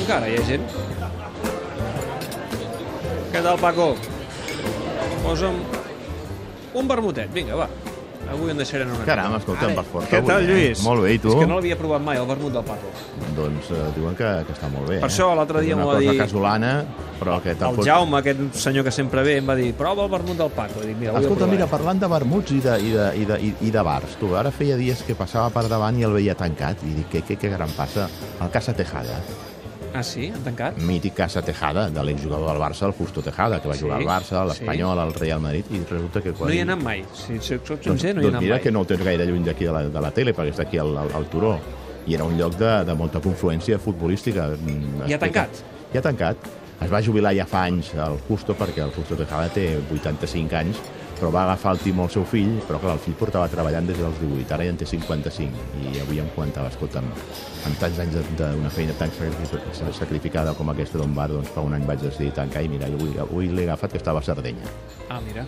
encara hi ha gent. Què tal, Paco? Posa'm un vermutet, vinga, va. Avui en deixarem una Caram, escolta, em vas fort Què tal, eh? Lluís? Molt bé, i tu? És que no l'havia provat mai, el vermut del Paco. Doncs eh, diuen que, que està molt bé. Per eh? això l'altre dia És m'ho una va cosa dir- casolana, però que El. Jaume, aquest senyor que sempre ve, em va dir prova el vermut del Paco. I dic, mira, Escolta, mira, parlant de vermuts i de, i, de, i, de, i de bars, tu, ara feia dies que passava per davant i el veia tancat, i dic, què, què, què gran passa? El Casa Tejada, Ah, sí? Han tancat? mític Casa Tejada, de l'exjugador del Barça, el Justo Tejada, que va Sí, jugar al Barça, a sí. l'Espanyol, al Real Madrid, i resulta que quan... No hi he anat mai. Si soc soc Doncs, sincer, no hi he doncs anat mira mai. que no ho tens gaire lluny d'aquí de, la, de la tele, perquè està aquí al, al, al Turó. I era un lloc de, de molta confluència futbolística. Mm, I ha tancat? I ha tancat. Es va jubilar ja fa anys el Justo, perquè el Justo Tejada té 85 anys, però va agafar el timó al seu fill, però clar, el fill portava treballant des dels 18, ara ja en té 55, i avui em comentava, escolta, amb, tants anys d'una feina tan sacri- sacrificada com aquesta d'on bar, doncs fa un any vaig decidir tancar, i mira, avui, avui l'he agafat que estava a Sardenya. Ah, mira.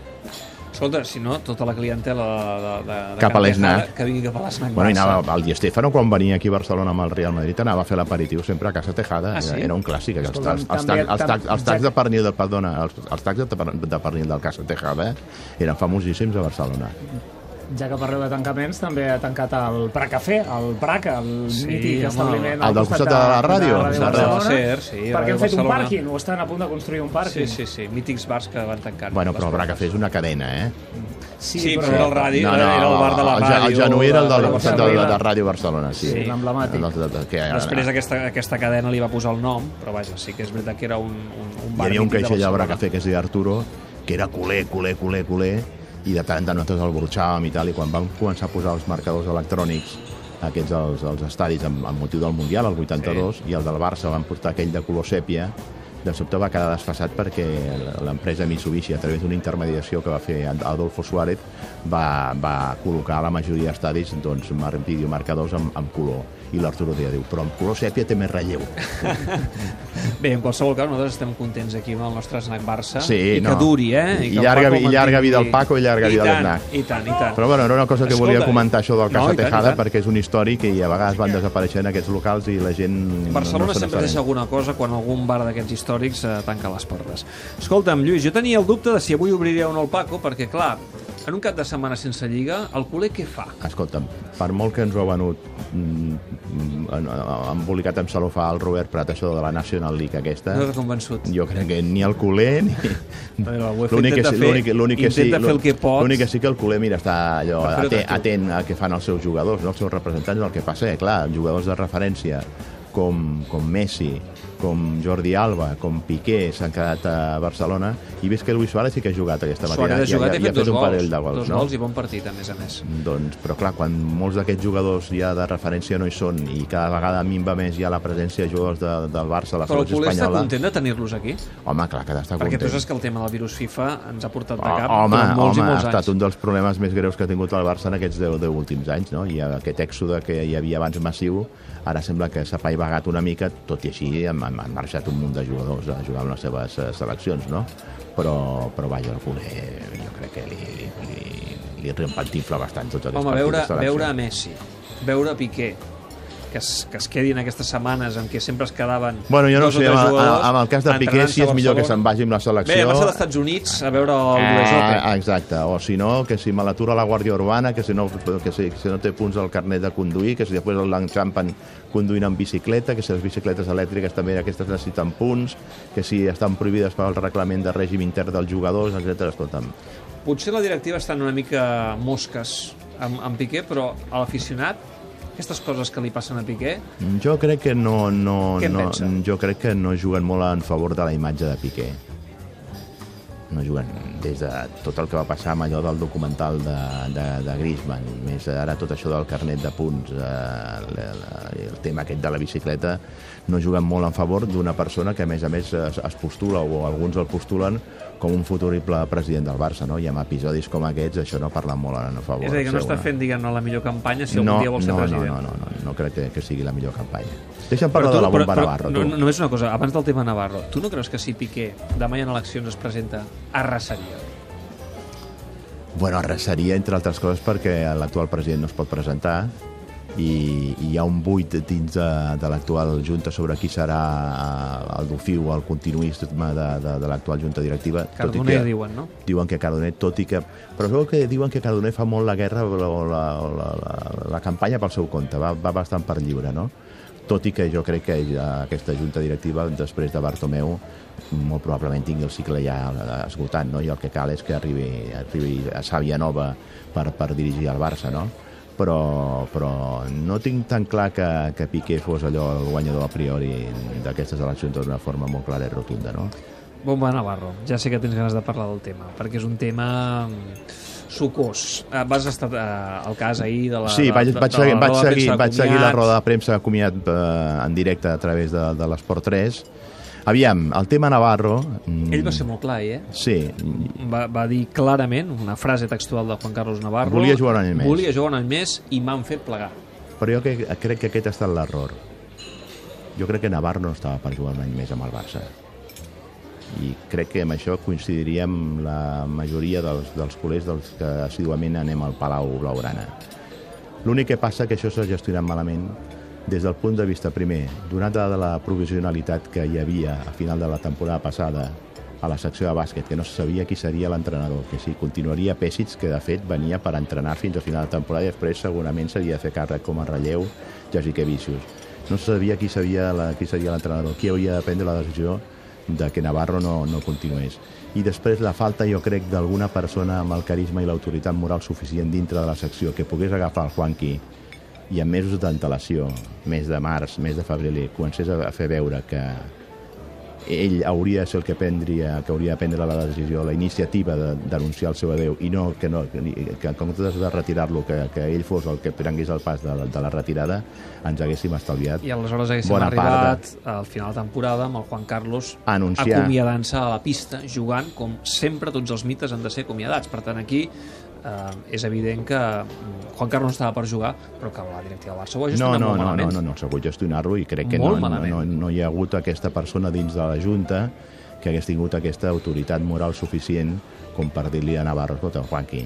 Escolta, si no, tota la clientela de, de, de Cap a l'Snac. Tejada, Que vingui cap a l'Snac Bueno, i anava al Di Stefano, quan venia aquí a Barcelona amb el Real Madrid, anava a fer l'aperitiu sempre a Casa Tejada. Ah, sí? Era un clàssic. Els, els, els, els, tacs- els tacs de pernil del, perdona, els, els tacs de, de pernil del Casa Tejada eren famosíssims a Barcelona. Ja que parleu de tancaments, també ha tancat el Pracafé, el Praca, el Sí, mític home, establiment el al del costat de la ràdio, de de Barcelona, Ser, sí, perquè Ràdio han fet un Barcelona. pàrquing, o estan a punt de construir un Sí, pàrquing. sí, sí. Mítics bars que van tancant. Bueno, però el Les Bracafé és una cadena, eh? Sí, però era el ràdio, era el bar de la ràdio. el Genuí era el del de costat de, de, de Ràdio Barcelona, sí. Sí, l'emblemàtic. Després aquesta, aquesta cadena li va posar el nom, però vaja, sí que és veritat que era un, un, un Hi bar havia un al Barcelona. Bracafé que es deia Arturo, que era culer, culer, culer, culer, i de tant en tant nosaltres el burxàvem i tal, i quan vam començar a posar els marcadors electrònics aquests als, als estadis amb, amb motiu del Mundial, el 82, sí. i el del Barça van portar aquell de color sèpia, de sobte va quedar desfasat perquè l'empresa Mitsubishi, a través d'una intermediació que va fer Adolfo Suárez, va, va col·locar a la majoria d'estadis doncs, mar- videomarcadors amb, amb color. I l'Arturo deia, diu, però amb color sèpia té més relleu. Bé, en qualsevol cas, nosaltres estem contents aquí amb el nostre snack Barça. Sí, I que no. duri, eh? I que el llarga i llarga vida al Paco i llarga vida a tant, l'Snac. I tant, i tant. Però bueno, era una cosa que Escolta, volia comentar, això del Casa no, i tant, i Tejada, tant. perquè és un històric i a vegades van desapareixent aquests locals i la gent Barcelona no, no se sempre deixa alguna cosa quan algun bar d'aquests històrics eh, tanca les portes. Escolta'm, Lluís, jo tenia el dubte de si avui obriria o no el Paco, perquè, clar, en un cap de setmana sense Lliga, el culer què fa? Escolta'm, per molt que ens ho ha venut mm, embolicat amb celofà el Robert Prat, això de la National League aquesta, No t'ha convençut. jo crec que ni el culer ni... L'únic que, sí- l'únic que sí, fer el que pots. l'únic que sí que el culer, mira, està allò, atent, atent a què fan els seus jugadors, no? els seus representants, el que passa, eh, clar, jugadors de referència com, com Messi, com Jordi Alba, com Piqué s'han quedat a Barcelona i ves que Luis Suárez sí que ha jugat aquesta Suárez matinada ha jugat i ha fet dos un gols. parell de gols, dos no? gols i bon partit, a més a més. Doncs, però clar, quan molts d'aquests jugadors ja de referència no hi són i cada vegada minva més ja la presència de jugadors de, del Barça a la Però el selecció culer està espanyola... content de tenir-los aquí? Home, clar que Perquè content. tu saps que el tema del virus FIFA ens ha portat de Oh, cap home, durant molts home, i molts ha estat anys. un dels problemes més greus que ha tingut el Barça en aquests 10, 10 últims anys, no? I aquest èxode que hi havia abans massiu, ara sembla que s'ha paivagat una mica, tot i així han, han han marxat un munt de jugadors a jugar amb les seves eh, seleccions, no? Però, però vaja, el culer jo crec que li, li, li, li reempantifla bastant tots aquests Home, partits veure, de selecció. veure a Messi, veure a Piqué, que es, que es quedin aquestes setmanes en què sempre es quedaven Bueno, jo no dos o sé, tres amb, jugadors amb el cas de Piqué, si és millor que se'n vagi amb la selecció... Bé, vas als Estats Units a veure el Open. Ah, exacte, o si no, que si me l'atura la Guàrdia Urbana, que si no, que si, si no té punts al carnet de conduir, que si després l'enxampen conduint en bicicleta, que si les bicicletes elèctriques també aquestes necessiten punts, que si estan prohibides per al reglament de règim intern dels jugadors, etc. Escolta'm, Potser la directiva està una mica mosques amb, amb Piqué, però a l'aficionat, aquestes coses que li passen a Piqué, jo crec que no, no, no jo crec que no juguen molt en favor de la imatge de Piqué. No juguen des de tot el que va passar amb allò del documental de, de, de Griezmann, més ara tot això del carnet de punts, eh, el, el tema aquest de la bicicleta, no juguen molt en favor d'una persona que a més a més es, es postula o alguns el postulen com un futurible president del Barça, no? I amb episodis com aquests això no parla molt en favor. és a dir, que no està fent, diguem-ne, la millor campanya si algun no, dia vol ser no, president. No, no, no, no, no crec que, que sigui la millor campanya. Deixa'm parlar de la bomba Navarro, no, tu. no, només una cosa, abans del tema Navarro, tu no creus que si Piqué demà ha eleccions es presenta, arrasaria? Bueno, arrasaria, entre altres coses, perquè l'actual president no es pot presentar i, i hi ha un buit dins de, de l'actual Junta sobre qui serà eh, el dofiu o el continuisme de, de, de l'actual Junta Directiva. tot i Cardoner, que, diuen, no? diuen que Cardoner, tot i que... Però es veu que diuen que Cardoner fa molt la guerra o la, la, la, la, la campanya pel seu compte, va, va bastant per lliure, no? Tot i que jo crec que aquesta junta directiva, després de Bartomeu, molt probablement tingui el cicle ja esgotat, no? I el que cal és que arribi, arribi a Sàvia Nova per, per dirigir el Barça, no? Però, però no tinc tan clar que, que Piqué fos allò el guanyador a priori d'aquestes eleccions d'una forma molt clara i rotunda, no? Bomba Navarro, ja sé que tens ganes de parlar del tema, perquè és un tema mm, sucós. Eh, Vas estar eh, al cas ahir de la... Sí, de, vaig, de, vaig, de la seguir, vaig, de seguir, vaig seguir la roda de premsa comiat eh, en directe a través de, de l'Esport 3. Aviam, el tema Navarro... mm, Ell va ser molt clar, eh? Sí, Va, va dir clarament, una frase textual de Juan Carlos Navarro... Volia jugar un any més. Volia jugar un any més i m'han fet plegar. però jo que, crec que aquest ha estat l'error. Jo crec que Navarro no estava per jugar un any més amb el Barça. I crec que amb això coincidiria amb la majoria dels, dels culers dels que assiduament anem al Palau Blaugrana. L'únic que passa que això s'ha gestionat malament des del punt de vista, primer, donada de la provisionalitat que hi havia a final de la temporada passada a la secció de bàsquet, que no se sabia qui seria l'entrenador, que si continuaria Pessic, que de fet venia per entrenar fins a final de temporada i després segurament s'havia de fer càrrec com a relleu Jessica Vicius. No se sabia qui, sabia la, qui seria l'entrenador, qui hauria de prendre la decisió de que Navarro no, no continués. I després la falta, jo crec, d'alguna persona amb el carisma i l'autoritat moral suficient dintre de la secció que pogués agafar el Juanqui i amb mesos d'antelació, mes de març, mes de febrer, comencés a fer veure que ell hauria de ser el que prendria, que hauria de prendre la decisió, la iniciativa de denunciar el seu adeu i no que, no, que, que en comptes de retirar-lo, que, que ell fos el que prengués el pas de, de la retirada, ens haguéssim estalviat I aleshores haguéssim Bona arribat al final de temporada amb el Juan Carlos Anunciar. acomiadant-se a la pista, jugant com sempre tots els mites han de ser acomiadats. Per tant, aquí eh, és evident que mm, Juan Carlos no estava per jugar, però que la directiva del Barça ho ha No, gestionat no, molt no, no, malament. no, no, s'ha hagut gestionar-lo i crec que no, no, no, no hi ha hagut aquesta persona dins de la Junta que hagués tingut aquesta autoritat moral suficient com per dir-li a Navarro, escolta, Juanqui,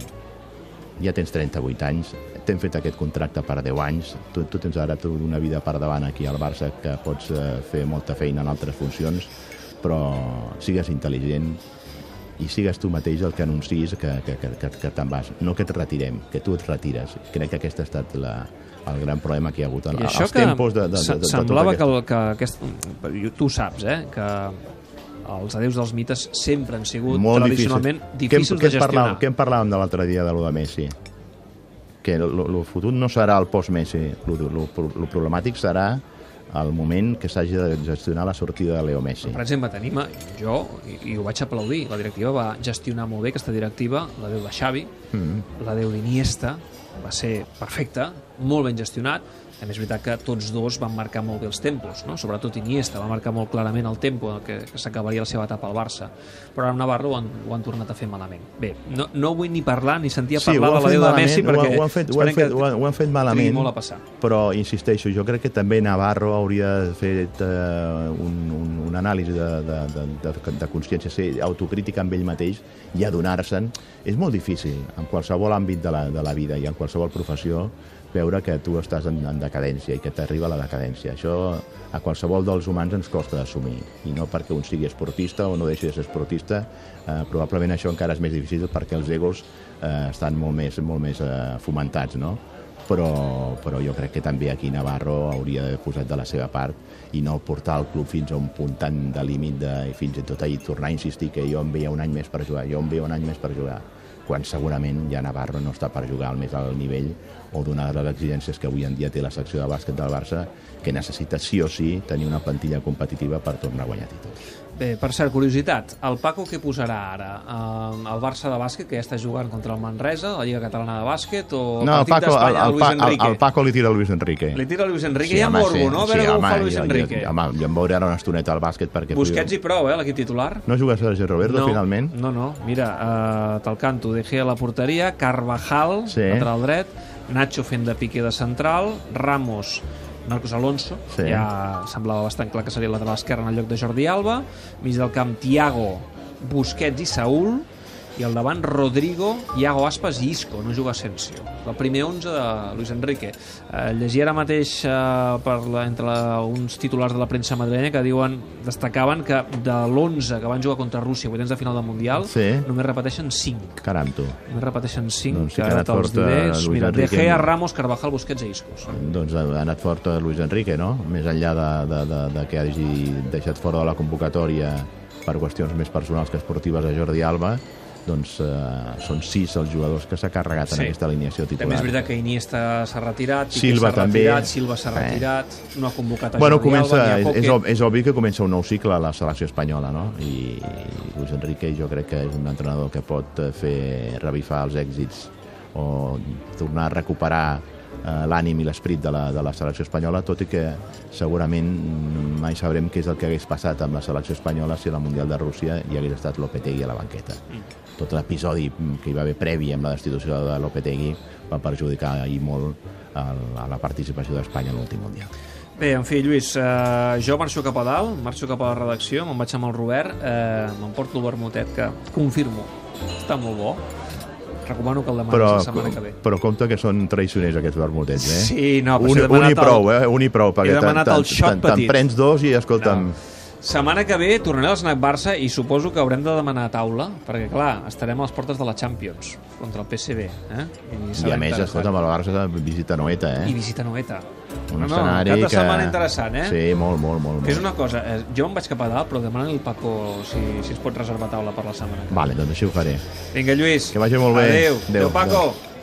ja tens 38 anys, t'hem fet aquest contracte per 10 anys, tu, tu tens ara tu una vida per davant aquí al Barça que pots eh, fer molta feina en altres funcions, però sigues intel·ligent i sigues tu mateix el que anunciïs que, que, que, que, que te'n vas. No que et retirem, que tu et retires. Crec que aquest ha estat la, el gran problema que hi ha hagut. Els que tempos de, de, de, de, de, semblava tota que, el, que aquest, tu saps, eh, que els adeus dels mites sempre han sigut molt tradicionalment difícil. difícils què, de què, en parlàvem, gestionar. què en parlàvem de l'altre dia de lo de Messi? Que el futur no serà el post-Messi. El problemàtic serà el moment que s'hagi de gestionar la sortida de Leo Messi. Per exemple, tenim, eh, jo, i, i ho vaig aplaudir, la directiva va gestionar molt bé aquesta directiva, la deu de Xavi, Mm. la deu d'Iniesta, va ser perfecta, molt ben gestionat, més és veritat que tots dos van marcar molt bé els tempos, no? sobretot Iniesta va marcar molt clarament el tempo que, que s'acabaria la seva etapa al Barça, però ara Navarro ho han, ho han tornat a fer malament. Bé, no, no vull ni parlar ni sentir a Sí, parlar ho han de la fet deu de Messi ho perquè ho han fet- ho han fet- que ho han- ho han fet malament. molt a passar. Però, insisteixo, jo crec que també Navarro hauria fer eh, un, un, un anàlisi de, de, de, de, de consciència, ser autocrítica amb ell mateix i adonar-se'n. És molt difícil, en qualsevol àmbit de la, de la vida i en qualsevol professió, veure que tu estàs en, en decadència i que t'arriba la decadència. Això a qualsevol dels humans ens costa d'assumir. I no perquè un sigui esportista o no deixi de ser esportista, eh, probablement això encara és més difícil perquè els egos eh, estan molt més, molt més eh, fomentats, no? però, però jo crec que també aquí Navarro hauria d'haver posat de la seva part i no portar el club fins a un punt tan de límit de, i fins i tot ahir tornar a insistir que jo em veia un any més per jugar, jo em veia un any més per jugar quan segurament ja Navarro no està per jugar al més alt nivell o donar les exigències que avui en dia té la secció de bàsquet del Barça que necessita sí o sí tenir una plantilla competitiva per tornar a guanyar títols. Bé, per cert, curiositat, el Paco què posarà ara? Uh, el Barça de bàsquet, que ja està jugant contra el Manresa, la Lliga Catalana de Bàsquet, o No, el Paco, el, el, Luis el, Enrique? el Paco li tira a Luis Enrique. Li tira a Luis Enrique, hi ha morbo, no? A veure com ho fa Luis Enrique. Jo, home, jo em veuré ara una estoneta al bàsquet perquè... Busquets i prou, eh, l'equip titular. No juga Sergio Roberto, no, finalment? No, no, mira, uh, te'l canto, De Gea a la porteria, Carvajal, Sí. lateral dret, Nacho fent de piqué de central, Ramos, Marcos Alonso, Sí. ja semblava bastant clar que seria el lateral esquerre en el lloc de Jordi Alba, mig del camp Tiago, Busquets i Saúl, i al davant Rodrigo, Iago Aspas i Isco, no juga Asensio. El primer 11 de Luis Enrique. Eh, llegia ara mateix eh, per la, entre la, uns titulars de la premsa madrilenya que diuen, destacaven que de l'11 que van jugar contra Rússia vuitens de final del Mundial, Sí. només repeteixen 5. Caram, tu. Només repeteixen 5, Doncs que ha anat fort, eh. Luis Mira, De. Gea, Ramos, Carvajal, Busquets i Isco. són. Doncs ha ha anat fort eh, Luis Enrique, no? Més enllà de, de, de, de que hagi deixat fora de la convocatòria per qüestions més personals que esportives a Jordi Alba, doncs eh, són sis els jugadors que s'ha carregat en Sí. aquesta alineació titular. També és veritat que Iniesta s'ha retirat, Piqué Silva s'ha també. retirat, Silva s'ha Eh. retirat, no ha convocat a Bueno, Jordi comença, Alba, és, és, és obvi que comença un nou cicle a la selecció espanyola, no? I Luis Enrique jo crec que és un entrenador que pot eh, fer revifar els èxits o tornar a recuperar eh, l'ànim i l'esperit de, la, de la selecció espanyola, tot i que segurament mm, mai sabrem què és el que hagués passat amb la selecció espanyola si la Mundial de Rússia hi hagués estat Lopetegui a la banqueta. Tot l'episodi que hi va haver previ amb la destitució de Lopetegui va perjudicar i molt a la participació d'Espanya en l'últim Mundial. Bé, en fi, Lluís, eh, jo marxo cap a dalt, marxo cap a la redacció, me'n vaig amb el Robert, eh, m'emporto el vermutet, que confirmo, està molt bo. Recomano que el demanis però, la setmana que ve. però compte que són traicioners aquests vermutets, eh? Sí, no, però un, si he un i demanat el- prou, eh? Un i prou, perquè demanat te'n- prens dos i, escolta'm, No. Setmana que ve tornaré al Snack Barça i suposo que haurem de demanar taula, perquè, clar, estarem a les portes de la Champions contra el PSV. Eh? I, i a més, escolta'm, el Barça visita Noeta, eh? I visita Noeta. un no, no, escenari que... setmana interessant, eh? Sí, molt, molt, molt. Fes molt. una cosa, eh, jo em vaig cap a dalt, però demana al Paco si, si es pot reservar taula per la setmana. que. Vale, doncs així ho faré. Vinga, Lluís. Que vagi molt bé. Adéu. Adéu. Adéu, Paco. Adéu.